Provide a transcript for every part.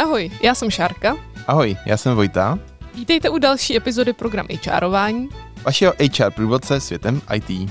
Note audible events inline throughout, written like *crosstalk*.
Ahoj, já jsem Šárka. Ahoj, já jsem Vojta. Vítejte u další epizody programu HRování. Vašeho HR průvodce světem IT.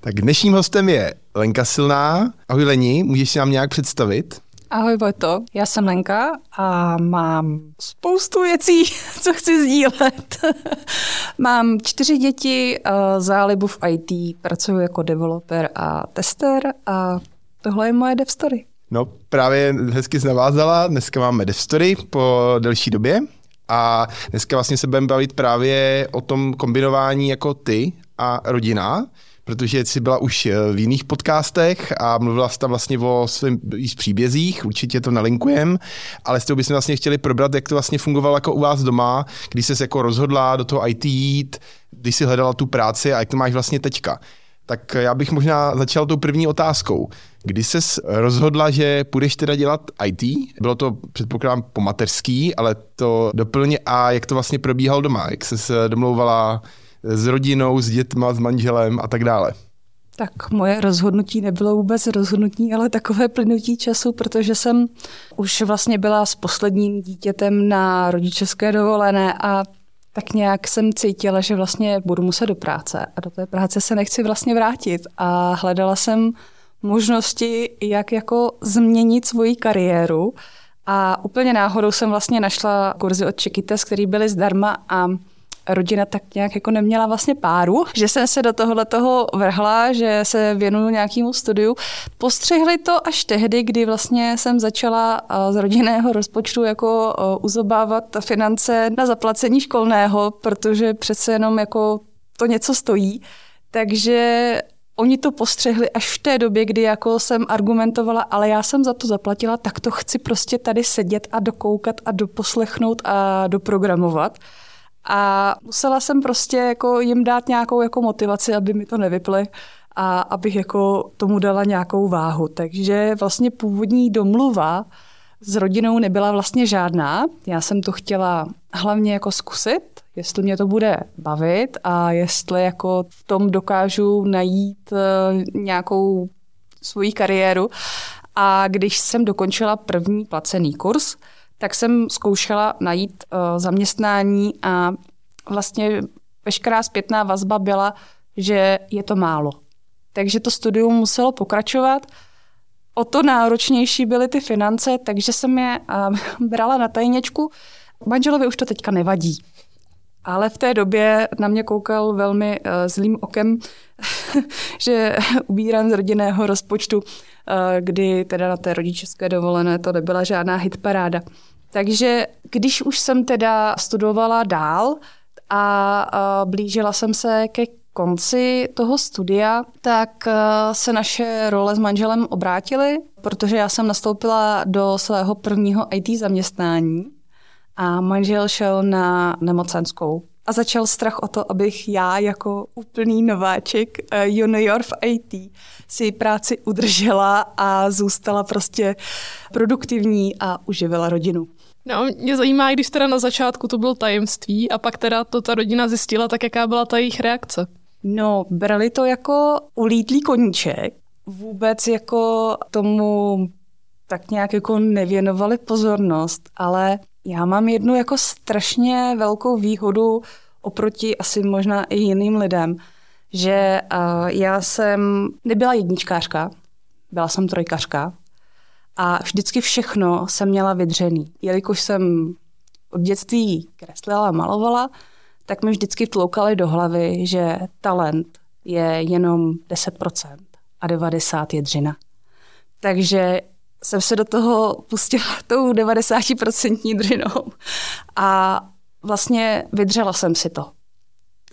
Tak dnešním hostem je Lenka Silná. Ahoj Leni, můžeš si nám nějak představit? Ahoj Vojto, já jsem Lenka a mám spoustu věcí, *laughs* co chci sdílet. *laughs* mám čtyři děti, zálibu v IT, pracuji jako developer a tester a tohle je moje dev story. No právě hezky jsi navázala, dneska máme dev story po delší době a dneska vlastně se budeme bavit právě o tom kombinování jako ty a rodina protože jsi byla už eh, v jiných podcastech a mluvila jsi tam vlastně o svým příbězích, určitě to nalinkujem, ale s tou bychom vlastně chtěli probrat, jak to vlastně fungovalo jako u vás doma, když jsi jako rozhodla do toho IT jít, když jsi hledala tu práci a jak to máš vlastně teďka. Tak já bych možná začal tou první otázkou. Kdy jsi rozhodla, že půjdeš teda dělat IT? Bylo to, předpokládám, po mateřský, ale to doplně a jak to vlastně probíhalo doma? Jak jsi domlouvala s rodinou, s dětma, s manželem a tak dále? Tak moje rozhodnutí nebylo vůbec rozhodnutí, ale takové plynutí času, protože jsem už vlastně byla s posledním dítětem na rodičovské dovolené a tak nějak jsem cítila, že vlastně budu muset do práce a do té práce se nechci vlastně vrátit a hledala jsem možnosti, jak jako změnit svoji kariéru a úplně náhodou jsem vlastně našla kurzy od Čekytes, které byly zdarma a rodina tak nějak jako neměla vlastně páru, že jsem se do tohohle toho vrhla, že se věnuju nějakému studiu. Postřehli to až tehdy, kdy vlastně jsem začala z rodinného rozpočtu jako uzobávat finance na zaplacení školného, protože přece jenom jako to něco stojí. Takže oni to postřehli až v té době, kdy jako jsem argumentovala, ale já jsem za to zaplatila, tak to chci prostě tady sedět a dokoukat a doposlechnout a doprogramovat. A musela jsem prostě jako jim dát nějakou jako motivaci, aby mi to nevyply a abych jako tomu dala nějakou váhu. Takže vlastně původní domluva s rodinou nebyla vlastně žádná. Já jsem to chtěla hlavně jako zkusit, jestli mě to bude bavit a jestli jako v tom dokážu najít eh, nějakou svoji kariéru. A když jsem dokončila první placený kurz, tak jsem zkoušela najít uh, zaměstnání a vlastně veškerá zpětná vazba byla, že je to málo. Takže to studium muselo pokračovat. O to náročnější byly ty finance, takže jsem je uh, *laughs* brala na tajněčku. Manželovi už to teďka nevadí. Ale v té době na mě koukal velmi uh, zlým okem, *laughs* že ubírám z rodinného rozpočtu, uh, kdy teda na té rodičovské dovolené to nebyla žádná hitparáda. Takže když už jsem teda studovala dál a, a blížila jsem se ke konci toho studia, tak uh, se naše role s manželem obrátily, protože já jsem nastoupila do svého prvního IT zaměstnání a manžel šel na nemocenskou. A začal strach o to, abych já jako úplný nováček uh, junior v IT si práci udržela a zůstala prostě produktivní a uživila rodinu. No, mě zajímá, když teda na začátku to bylo tajemství a pak teda to ta rodina zjistila, tak jaká byla ta jejich reakce? No, brali to jako ulítlý koníček. Vůbec jako tomu tak nějak jako nevěnovali pozornost, ale já mám jednu jako strašně velkou výhodu oproti asi možná i jiným lidem, že uh, já jsem nebyla jedničkářka, byla jsem trojkařka, a vždycky všechno jsem měla vydřený. Jelikož jsem od dětství kreslila a malovala, tak mi vždycky tloukali do hlavy, že talent je jenom 10% a 90% je dřina. Takže jsem se do toho pustila *laughs* tou 90% dřinou a vlastně vydřela jsem si to.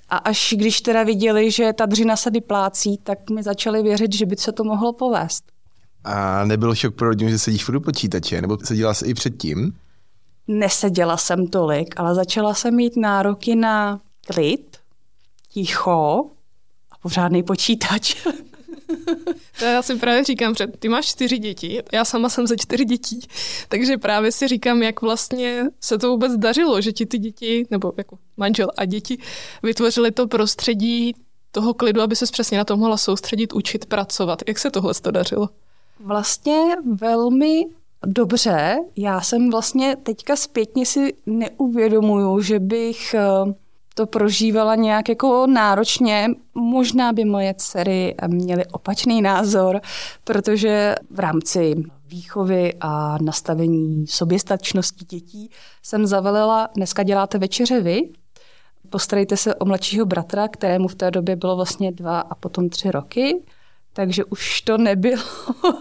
A až když teda viděli, že ta dřina se vyplácí, tak mi začali věřit, že by se to mohlo povést. A nebyl šok pro rodinu, že sedíš furt počítače, nebo seděla jsi i předtím? Neseděla jsem tolik, ale začala jsem mít nároky na klid, ticho a pořádný počítač. *laughs* To já si právě říkám, že ty máš čtyři děti, já sama jsem ze čtyři dětí, takže právě si říkám, jak vlastně se to vůbec dařilo, že ti ty děti, nebo jako manžel a děti, vytvořili to prostředí toho klidu, aby se přesně na to mohla soustředit, učit, pracovat. Jak se tohle to dařilo? Vlastně velmi dobře. Já jsem vlastně teďka zpětně si neuvědomuju, že bych eh, to prožívala nějak jako náročně. Možná by moje dcery měly opačný názor, protože v rámci výchovy a nastavení soběstačnosti dětí jsem zavelila, dneska děláte večeře vy, postarejte se o mladšího bratra, kterému v té době bylo vlastně dva a potom tři roky, takže už to nebylo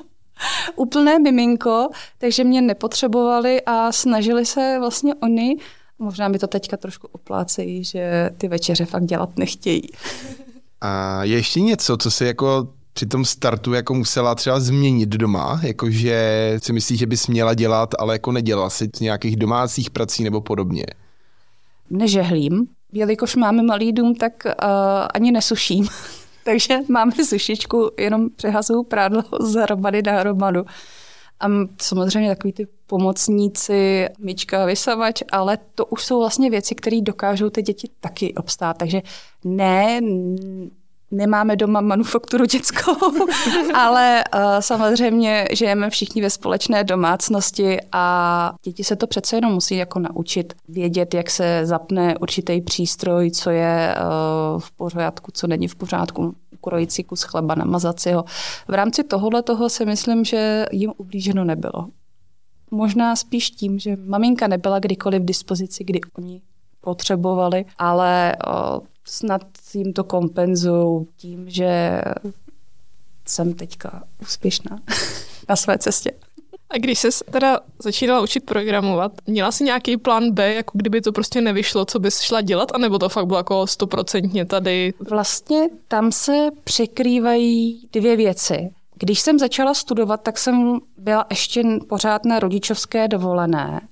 *laughs* úplné miminko, takže mě nepotřebovali a snažili se vlastně oni Možná mi to teďka trošku oplácejí, že ty večeře fakt dělat nechtějí. A je ještě něco, co si jako při tom startu jako musela třeba změnit doma, jakože si myslíš, že bys měla dělat, ale jako nedělala si nějakých domácích prací nebo podobně? Nežehlím. Jelikož máme malý dům, tak uh, ani nesuším. *laughs* Takže máme sušičku, jenom přehazuju prádlo z hromady na hromadu. A samozřejmě takový ty pomocníci, myčka, vysavač, ale to už jsou vlastně věci, které dokážou ty děti taky obstát. Takže ne, nemáme doma manufakturu dětskou, *laughs* ale uh, samozřejmě žijeme všichni ve společné domácnosti a děti se to přece jenom musí jako naučit vědět, jak se zapne určitý přístroj, co je uh, v pořádku, co není v pořádku ukrojit si kus chleba, namazat si ho. V rámci tohohle toho si myslím, že jim ublíženo nebylo. Možná spíš tím, že maminka nebyla kdykoliv v dispozici, kdy oni potřebovali, ale snad jim to kompenzují tím, že jsem teďka úspěšná *laughs* na své cestě. A když jsi teda začínala učit programovat, měla jsi nějaký plán B, jako kdyby to prostě nevyšlo, co bys šla dělat, anebo to fakt bylo jako stoprocentně tady? Vlastně tam se překrývají dvě věci. Když jsem začala studovat, tak jsem byla ještě pořád na rodičovské dovolené.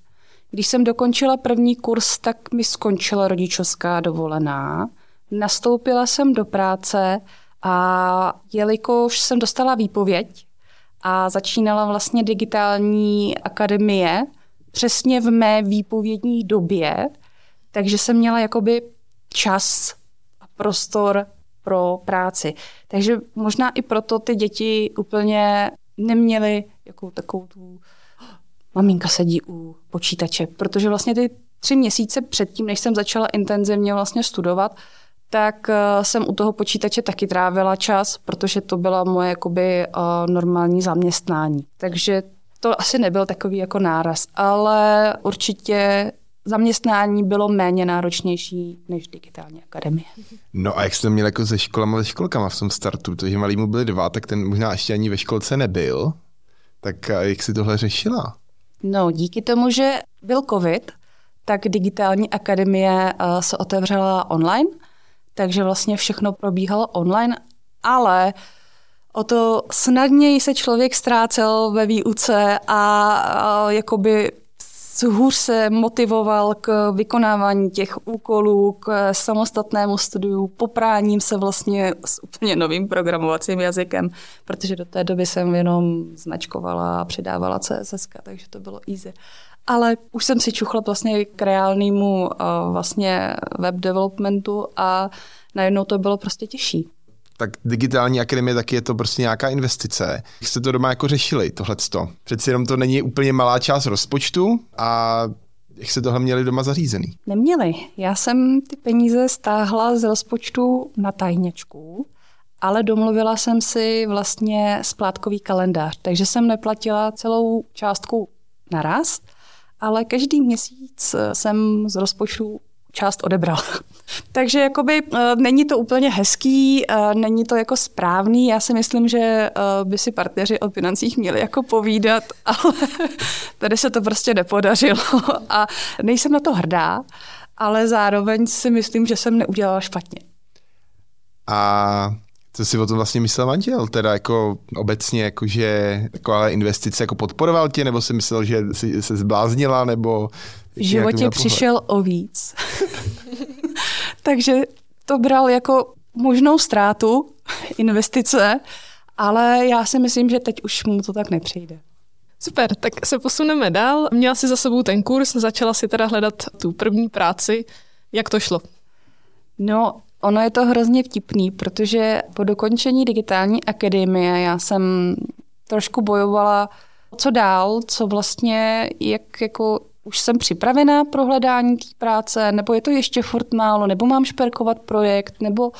Když jsem dokončila první kurz, tak mi skončila rodičovská dovolená. Nastoupila jsem do práce a jelikož jsem dostala výpověď, a začínala vlastně digitální akademie přesně v mé výpovědní době, takže jsem měla jakoby čas a prostor pro práci. Takže možná i proto ty děti úplně neměly jako takovou tu maminka sedí u počítače, protože vlastně ty tři měsíce předtím, než jsem začala intenzivně vlastně studovat, tak eh, jsem u toho počítače taky trávila čas, protože to byla moje jakoby eh, normální zaměstnání. Takže to asi nebyl takový jako náraz, ale určitě zaměstnání bylo méně náročnější než digitální akademie. No a jak jste měl jako se školama, se školkama v tom startu, protože malýmu byli dva, tak ten možná ještě ani ve školce nebyl. Tak jak si tohle řešila? No, díky tomu, že byl covid, tak digitální akademie eh, se otevřela online – takže vlastně všechno probíhalo online, ale o to snadněji se člověk ztrácel ve výuce a, a jakoby hůř se motivoval k vykonávání těch úkolů, k samostatnému studiu, popráním se vlastně s úplně novým programovacím jazykem, protože do té doby jsem jenom značkovala a přidávala CSS, takže to bylo easy ale už jsem si čuchla vlastně k reálnému uh, vlastně web developmentu a najednou to bylo prostě těžší. Tak digitální akademie taky je to prostě nějaká investice. Jak jste to doma jako řešili, tohleto? Přeci jenom to není úplně malá část rozpočtu a jak jste tohle měli doma zařízený? Neměli. Já jsem ty peníze stáhla z rozpočtu na tajněčku, ale domluvila jsem si vlastně splátkový kalendář, takže jsem neplatila celou částku naraz, ale každý měsíc eh, jsem z rozpočtu část odebral. *laughs* Takže jakoby uh, není to úplně hezký, uh, není to jako správný. Já si myslím, že by si partneři o financích měli jako povídat, *laughs* ale tady se to prostě nepodařilo *laughs* a nejsem na to hrdá, ale zároveň si myslím, že jsem neudělala špatně. A co si o tom vlastně myslel manžel? Teda jako obecně, jako že taková investice jako podporoval tě, nebo si myslel, že jsi se zbláznila, nebo... V životě přišel o víc. *laughs* Takže to bral jako možnou ztrátu *laughs* investice, ale já si myslím, že teď už mu to tak nepřijde. Super, tak se posuneme dál. Měla si za sebou ten kurz, začala si teda hledat tu první práci. Jak to šlo? No, Ono je to hrozně vtipný, protože po dokončení digitální akademie já jsem trošku bojovala, co dál, co vlastně, jak jako už jsem připravená pro hledání té práce, nebo je to ještě furt málo, nebo mám šperkovat projekt, nebo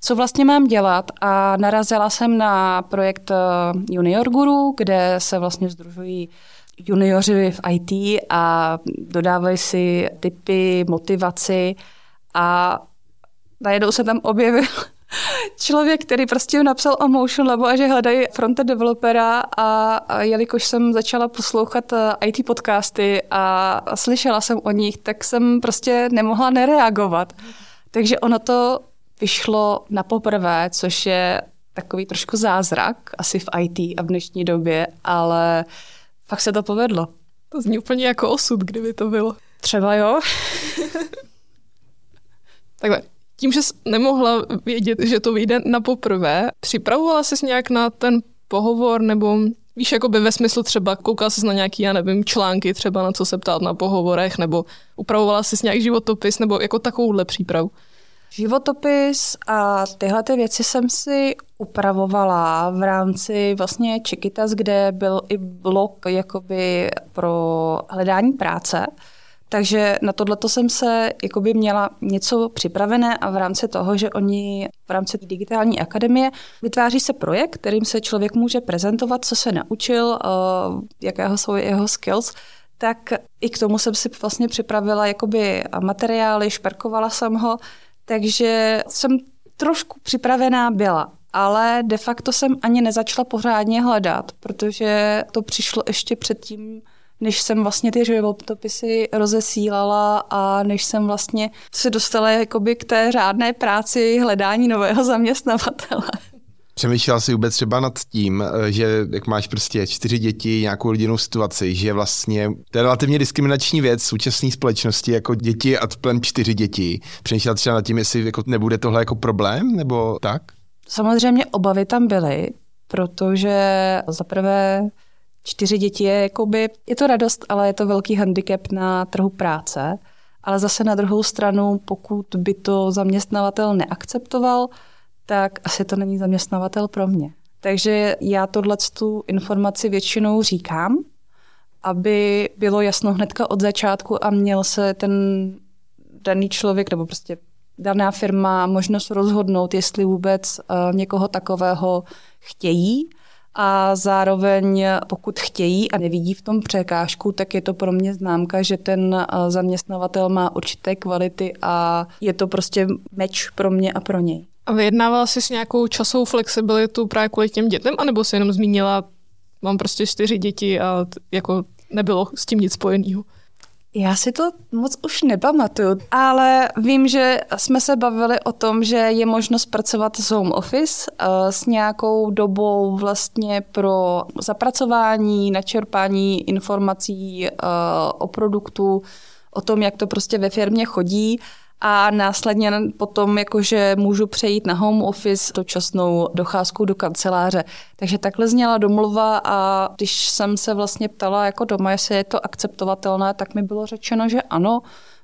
co vlastně mám dělat. A narazila jsem na projekt eh, Junior Guru, kde se vlastně združují junioři v IT a dodávají si typy, motivaci a najednou se tam objevil *laughs* člověk, který prostě napsal o Motion Labu a že hledají frontend developera a, a jelikož jsem začala poslouchat eh, IT podcasty a, a slyšela jsem o nich, tak jsem prostě nemohla nereagovat. Takže ono to vyšlo na poprvé, což je takový trošku zázrak, asi v IT a v dnešní době, ale fakt se to povedlo. To zní úplně jako osud, kdyby to bylo. Třeba jo. *laughs* Takhle, tím, že jsi nemohla vědět, že to vyjde na poprvé, připravovala jsi nějak na ten pohovor, nebo víš, jako by ve smyslu třeba koukala jsi na nějaký, já nevím, články třeba na co se ptát na pohovorech, nebo upravovala jsi nějaký životopis, nebo jako takovouhle přípravu? Životopis a tyhle ty věci jsem si upravovala v rámci vlastně Čekitas, kde byl i blog jakoby pro hledání práce. Takže na tohle jsem se jakoby měla něco připravené a v rámci toho, že oni v rámci digitální akademie vytváří se projekt, kterým se člověk může prezentovat, co se naučil, eh, jakého jsou jeho skills, tak i k tomu jsem si vlastně připravila jakoby materiály, šperkovala jsem ho, takže jsem trošku připravená byla, ale de facto jsem ani nezačala pořádně hledat, protože to přišlo ještě předtím, než jsem vlastně ty životopisy rozesílala a než jsem vlastně se dostala jakoby k té řádné práci hledání nového zaměstnavatele. Přemýšlela jsi vůbec třeba nad tím, eh, že jak máš prostě čtyři děti, nějakou rodinnou situaci, že vlastně to je relativně diskriminační věc v současné společnosti, jako děti a plem čtyři děti. Přemýšlela třeba nad tím, jestli jako nebude tohle jako problém, nebo tak? Samozřejmě obavy tam byly, protože zaprvé čtyři děti je jakoby, je to radost, ale je to velký handicap na trhu práce. Ale zase na druhou stranu, pokud by to zaměstnavatel neakceptoval, tak asi to není zaměstnavatel pro mě. Takže já tohle tu informaci většinou říkám, aby bylo jasno hnedka od začátku a měl se ten daný člověk nebo prostě daná firma možnost rozhodnout, jestli vůbec uh, někoho takového chtějí a zároveň pokud chtějí a nevidí v tom překážku, tak je to pro mě známka, že ten uh, zaměstnavatel má určité kvality a je to prostě meč pro mě a pro něj. A vyjednávala jsi s nějakou časovou flexibilitu právě kvůli těm dětem, anebo jsi jenom zmínila, mám prostě čtyři děti a jako nebylo s tím nic spojeného? Já si to moc už nepamatuju, ale vím, že jsme se bavili o tom, že je možnost pracovat z home office uh, s nějakou dobou vlastně pro zapracování, načerpání informací uh, o produktu, o tom, jak to prostě ve firmě chodí a následně potom jakože můžu přejít na home office dočasnou docházku do kanceláře. Takže takhle zněla domluva a když jsem se vlastně ptala jako doma, jestli je to akceptovatelné, tak mi bylo řečeno, že ano,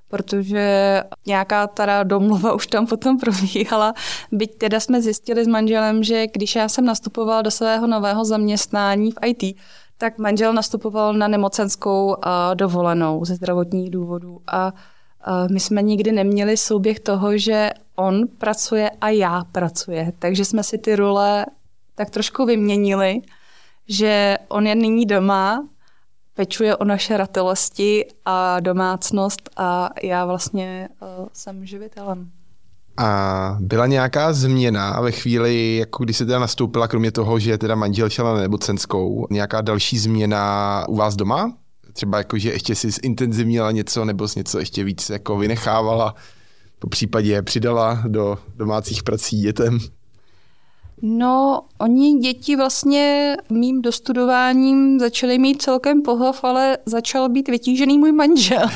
protože nějaká teda domluva už tam potom probíhala. Byť teda jsme zjistili s manželem, že když já jsem nastupovala do svého nového zaměstnání v IT, tak manžel nastupoval na nemocenskou dovolenou ze zdravotních důvodů a my jsme nikdy neměli souběh toho, že on pracuje a já pracuje. Takže jsme si ty role tak trošku vyměnili, že on je nyní doma, pečuje o naše ratelosti a domácnost a já vlastně uh, jsem živitelem. A byla nějaká změna ve chvíli, jako když se teda nastoupila, kromě toho, že teda manžel šel na nebocenskou, nějaká další změna u vás doma? Třeba jako, že ještě si zintenzivnila něco nebo s něco ještě víc jako vynechávala, po případě přidala do domácích prací dětem? No, oni děti vlastně mým dostudováním začaly mít celkem pohlav, ale začal být vytížený můj manžel. *laughs*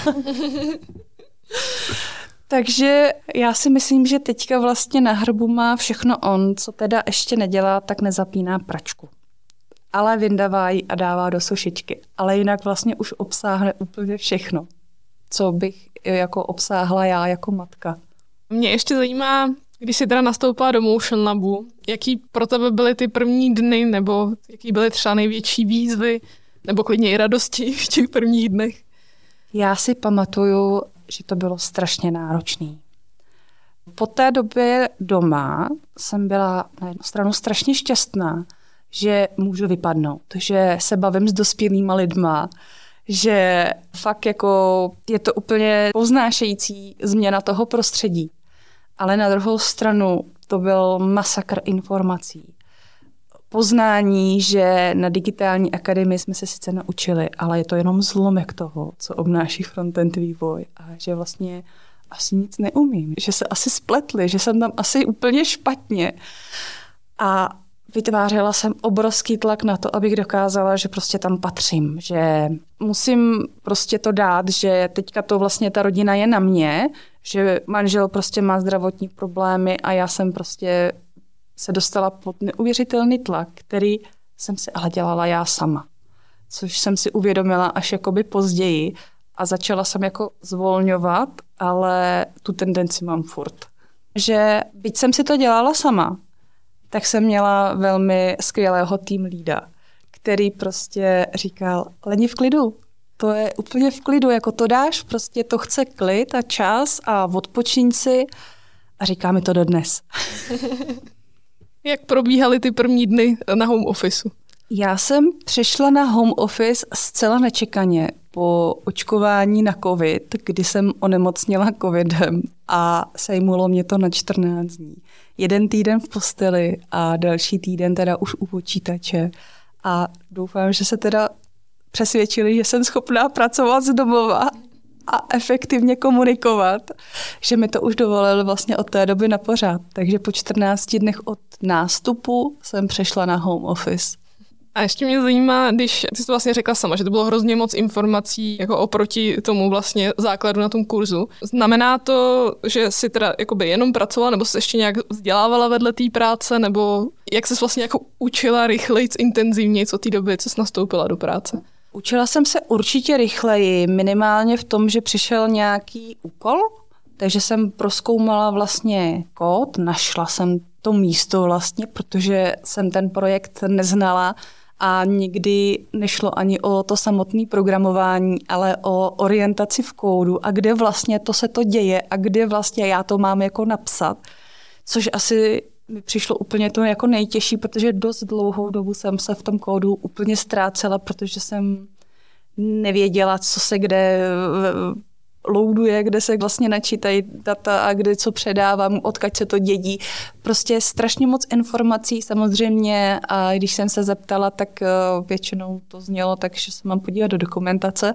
Takže já si myslím, že teďka vlastně na hrbu má všechno on, co teda ještě nedělá, tak nezapíná pračku ale vyndává ji a dává do sušičky. Ale jinak vlastně už obsáhne úplně všechno, co bych jako obsáhla já jako matka. Mě ještě zajímá, Když jsi teda nastoupila do Motion Labu, jaký pro tebe byly ty první dny, nebo jaký byly třeba největší výzvy, nebo klidně i radosti *laughs* v těch prvních dnech? Já si pamatuju, že to bylo strašně náročné. Po té době doma jsem byla na jednu stranu strašně šťastná, že můžu vypadnout, že se bavím s dospělýma lidma, že fakt jako je to úplně poznášející změna toho prostředí. Ale na druhou stranu to byl masakr informací. Poznání, že na digitální akademii jsme se sice naučili, ale je to jenom zlomek toho, co obnáší frontend vývoj a že vlastně asi nic neumím, že se asi spletli, že jsem tam asi úplně špatně. A vytvářela jsem obrovský tlak na to, abych dokázala, že prostě tam patřím, že musím prostě to dát, že teďka to vlastně ta rodina je na mě, že manžel prostě má zdravotní problémy a já jsem prostě se dostala pod neuvěřitelný tlak, který jsem si ale dělala já sama. Což jsem si uvědomila až jakoby později a začala jsem jako zvolňovat, ale tu tendenci mám furt. Že byť jsem si to dělala sama, tak jsem měla velmi skvělého tým lída, který prostě říkal, leni v klidu, to je úplně v klidu, jako to dáš, prostě to chce klid a čas a odpočíň si a říká mi to dodnes. *laughs* Jak probíhaly ty první dny na home officeu? Já jsem přišla na home office zcela nečekaně po očkování na covid, kdy jsem onemocněla covidem a sejmulo mě to na 14 dní. Jeden týden v posteli a další týden teda už u počítače. A doufám, že se teda přesvědčili, že jsem schopná pracovat z domova a efektivně komunikovat, že mi to už dovolili vlastně od té doby na pořád. Takže po 14 dnech od nástupu jsem přešla na home office. A ještě mě zajímá, když ty jsi to vlastně řekla sama, že to bylo hrozně moc informací jako oproti tomu vlastně základu na tom kurzu. Znamená to, že jsi teda jakoby jenom pracovala, nebo jsi ještě nějak vzdělávala vedle té práce, nebo jak jsi vlastně jako učila rychleji, intenzivněji od té doby, co jsi nastoupila do práce? Učila jsem se určitě rychleji, minimálně v tom, že přišel nějaký úkol, takže jsem proskoumala vlastně kód, našla jsem to místo vlastně, protože jsem ten projekt neznala a nikdy nešlo ani o to samotné programování, ale o orientaci v kódu a kde vlastně to se to děje a kde vlastně já to mám jako napsat, což asi mi přišlo úplně to jako nejtěžší, protože dost dlouhou dobu jsem se v tom kódu úplně ztrácela, protože jsem nevěděla, co se kde loaduje, kde se vlastně načítají data a kde co předávám, odkud se to dědí. Prostě strašně moc informací samozřejmě a když jsem se zeptala, tak eh, většinou to znělo tak, že se mám podívat do dokumentace.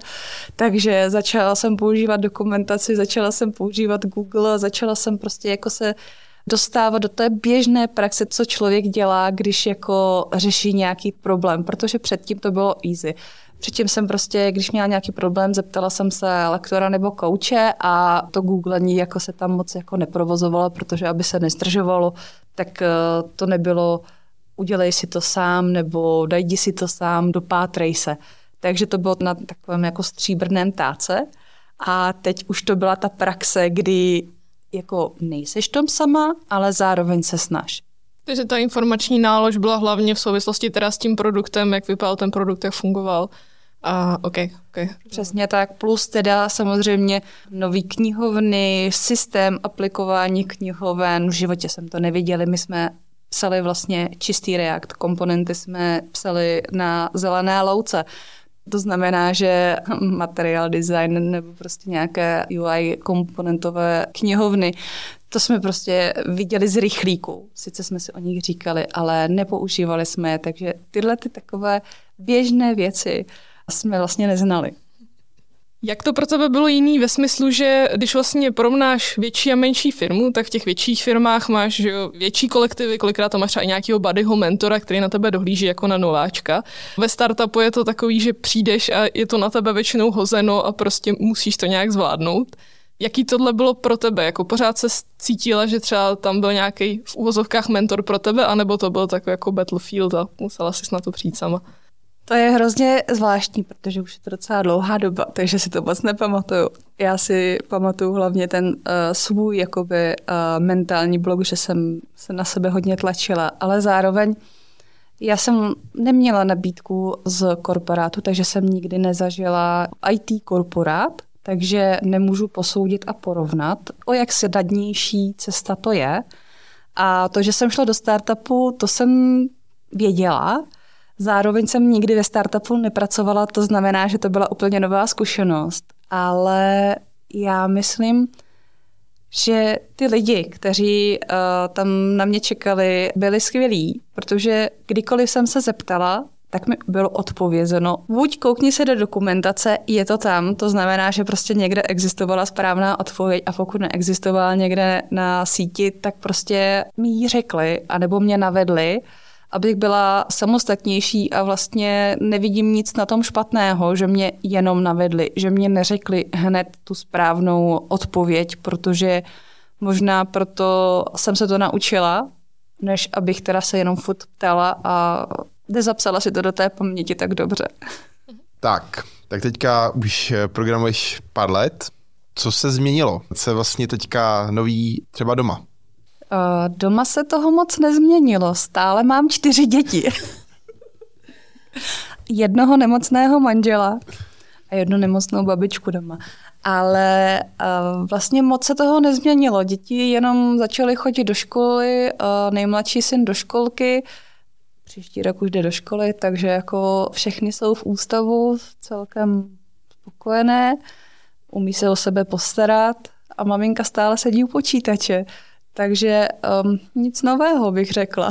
Takže začala jsem používat dokumentaci, začala jsem používat Google, začala jsem prostě jako se dostávat do té běžné praxe, co člověk dělá, když jako řeší nějaký problém, protože předtím to bylo easy. Předtím jsem prostě, když měla nějaký problém, zeptala jsem se lektora nebo kouče a to googlení jako se tam moc jako neprovozovalo, protože aby se nestržovalo, tak eh, to nebylo udělej si to sám nebo daj si to sám, dopátrej se. Takže to bylo na takovém jako stříbrném táce. A teď už to byla ta praxe, kdy jako nejseš tom sama, ale zároveň se snaž. Takže ta informační nálož byla hlavně v souvislosti teda s tím produktem, jak vypadal ten produkt, jak fungoval. A OK, OK. Přesně tak, plus teda samozřejmě nový knihovny, systém aplikování knihoven, v životě jsem to neviděli, my jsme psali vlastně čistý React, komponenty jsme psali na zelené louce. To znamená, že materiál design nebo prostě nějaké UI komponentové knihovny, to jsme prostě viděli z rychlíku. Sice jsme si o nich říkali, ale nepoužívali jsme je, takže tyhle ty takové běžné věci jsme vlastně neznali. Jak to pro tebe bylo jiný ve smyslu, že když vlastně porovnáš větší a menší firmu, tak v těch větších firmách máš že jo, větší kolektivy, kolikrát tam máš třeba nějakého buddyho mentora, který na tebe dohlíží jako na nováčka. Ve startupu je to takový, že přijdeš a je to na tebe většinou hozeno a prostě musíš to nějak zvládnout. Jaký tohle bylo pro tebe? Jako pořád se cítila, že třeba tam byl nějaký v úvozovkách mentor pro tebe, anebo to byl takový jako battlefield a musela jsi na to přijít sama? To je hrozně zvláštní, protože už je to docela dlouhá doba, takže si to moc nepamatuju. Já si pamatuju hlavně ten uh, svůj jakoby uh, mentální blok, že jsem se na sebe hodně tlačila, ale zároveň já jsem neměla nabídku z korporátu, takže jsem nikdy nezažila IT korporát, takže nemůžu posoudit a porovnat, o jak sedadnější cesta to je. A to, že jsem šla do startupu, to jsem věděla, Zároveň jsem nikdy ve startupu nepracovala, to znamená, že to byla úplně nová zkušenost. Ale já myslím, že ty lidi, kteří uh, tam na mě čekali, byli skvělí, protože kdykoliv jsem se zeptala, tak mi bylo odpovězeno, buď koukni se do dokumentace, je to tam, to znamená, že prostě někde existovala správná odpověď a pokud neexistovala někde na síti, tak prostě mi ji řekli, anebo mě navedli abych byla samostatnější a vlastně nevidím nic na tom špatného, že mě jenom navedli, že mě neřekli hned tu správnou odpověď, protože možná proto jsem se to naučila, než abych teda se jenom furt ptala a nezapsala si to do té paměti tak dobře. Tak, tak teďka už programuješ pár let. Co se změnilo? Co je vlastně teďka nový třeba doma? Uh, doma se toho moc nezměnilo. Stále mám čtyři děti. *laughs* Jednoho nemocného manžela a jednu nemocnou babičku doma. Ale uh, vlastně moc se toho nezměnilo. Děti jenom začaly chodit do školy, uh, nejmladší syn do školky, příští rok už jde do školy, takže jako všechny jsou v ústavu celkem spokojené, umí se o sebe postarat a maminka stále sedí u počítače. Takže um, nic nového bych řekla.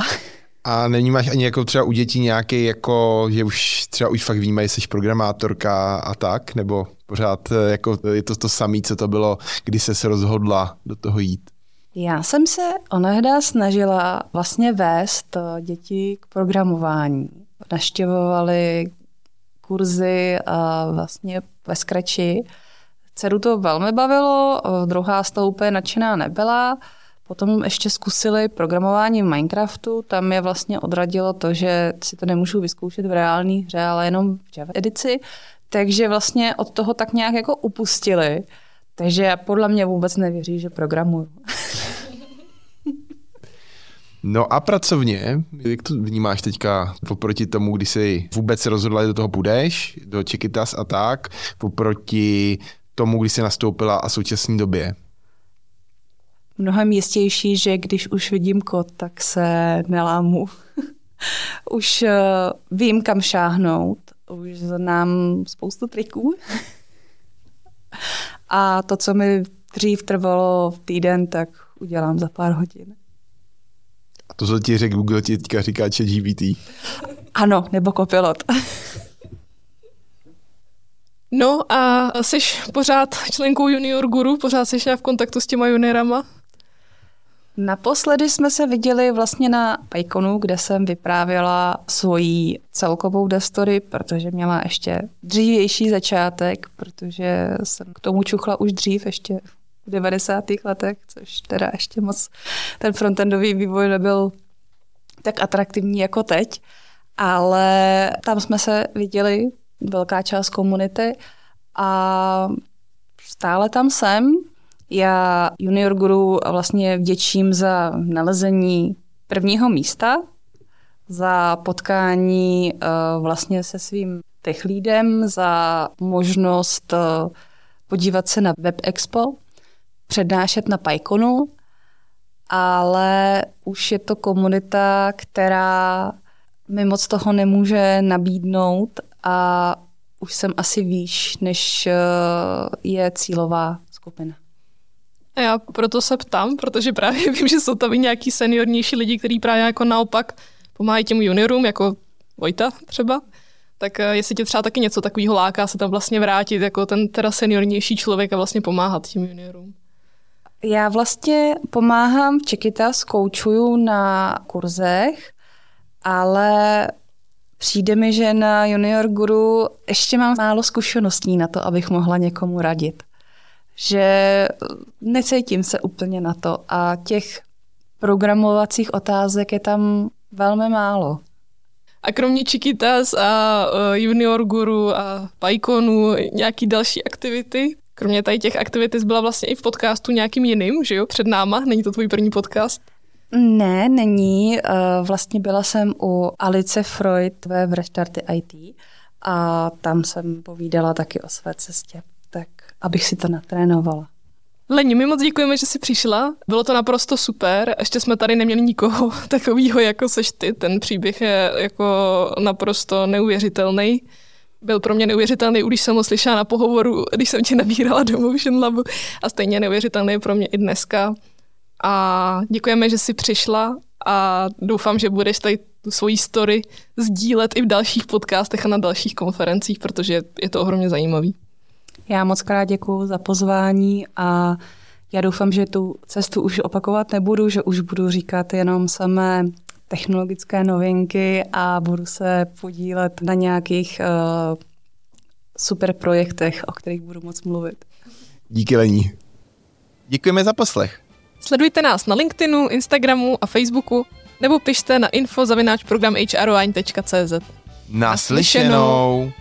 A není máš ani jako třeba u dětí nějaký, jako, že už třeba už fakt vnímají, jsi programátorka a tak, nebo pořád eh, jako je to to samé, co to bylo, kdy se rozhodla do toho jít? Já jsem se onehda snažila vlastně vést eh, děti k programování. Naštěvovali kurzy a vlastně ve Scratchi. Dceru to velmi bavilo, eh, druhá z toho úplně nadšená nebyla. Potom ještě zkusili programování v Minecraftu, tam je vlastně odradilo to, že si to nemůžu vyzkoušet v reálné hře, ale jenom v Java edici, takže vlastně od toho tak nějak jako upustili. Takže já podle mě vůbec nevěří, že programuju. *laughs* No a pracovně, jak to vnímáš teďka oproti tomu, kdy jsi vůbec rozhodla, že do toho půjdeš, do Čekytas a tak, oproti tomu, kdy jsi nastoupila a současné době? Mnohem jistější, že když už vidím kód, tak se nelámu. *laughs* už uh, vím, kam šáhnout, už znám spoustu triků. *laughs* A to, co mi dřív trvalo v týden, tak udělám za pár hodin. A to, co ti řekl Google, ti teďka říká chat GPT. Ano, nebo kopilot. *laughs* No a jsi pořád členkou Junior Guru, pořád jsi v kontaktu s těma juniorama? Naposledy jsme se viděli vlastně na PyConu, kde jsem vyprávěla svoji celkovou destory, protože měla ještě dřívější začátek, protože jsem k tomu čuchla už dřív, ještě v 90. letech, což teda ještě moc ten frontendový vývoj nebyl tak atraktivní jako teď. Ale tam jsme se viděli, velká část komunity a stále tam jsem, já Junior Guru vlastně vděčím za nalezení prvního místa, za potkání uh, vlastně se svým tech leadem, za možnost uh, podívat se na Web Expo, přednášet na PyConu, ale už je to komunita, která mi moc toho nemůže nabídnout a už jsem asi výš, než uh, je cílová skupina. A já proto se ptám, protože právě vím, že jsou tam i nějaký seniornější lidi, kteří právě jako naopak pomáhají těm juniorům, jako Vojta třeba. Tak eh, jestli tě třeba taky něco takového láká se tam vlastně vrátit, jako ten teda seniornější člověk a vlastně pomáhat těm juniorům. Já vlastně pomáhám v Čekita, zkoučuju na kurzech, ale přijde mi, že na Junior Guru ještě mám málo zkušeností na to, abych mohla někomu radit že necítím se úplně na to a těch programovacích otázek je tam velmi málo. A kromě Chiquitas a uh, Junior Guru a PyConu, nějaký další aktivity? Kromě tady těch aktivit byla vlastně i v podcastu nějakým jiným, že jo, před náma, není to tvůj první podcast? Ne, není. Vlastně byla jsem u Alice Freud ve Restarty IT a tam jsem povídala taky o své cestě, tak abych si to natrénovala. Leni, my moc děkujeme, že jsi přišla. Bylo to naprosto super. Ještě jsme tady neměli nikoho *laughs* takového, jako seš ty. Ten příběh je jako naprosto neuvěřitelný. Byl pro mě neuvěřitelný, když jsem ho slyšela na pohovoru, když jsem tě nabírala do Motion Labu. A stejně neuvěřitelný pro mě i dneska. A děkujeme, že jsi přišla a doufám, že budeš tady tu svoji story sdílet i v dalších podcastech a na dalších konferencích, protože je to ohromně zajímavý. Já moc krát děkuji za pozvání a já doufám, že tu cestu už opakovat nebudu, že už budu říkat jenom samé technologické novinky a budu se podílet na nějakých uh, super projektech, o kterých budu moc mluvit. Díky Lení. Děkujeme za poslech. Sledujte nás na LinkedInu, Instagramu a Facebooku nebo pište na info zavináč program hrline.cz. Naslyšenou. Naslyšenou.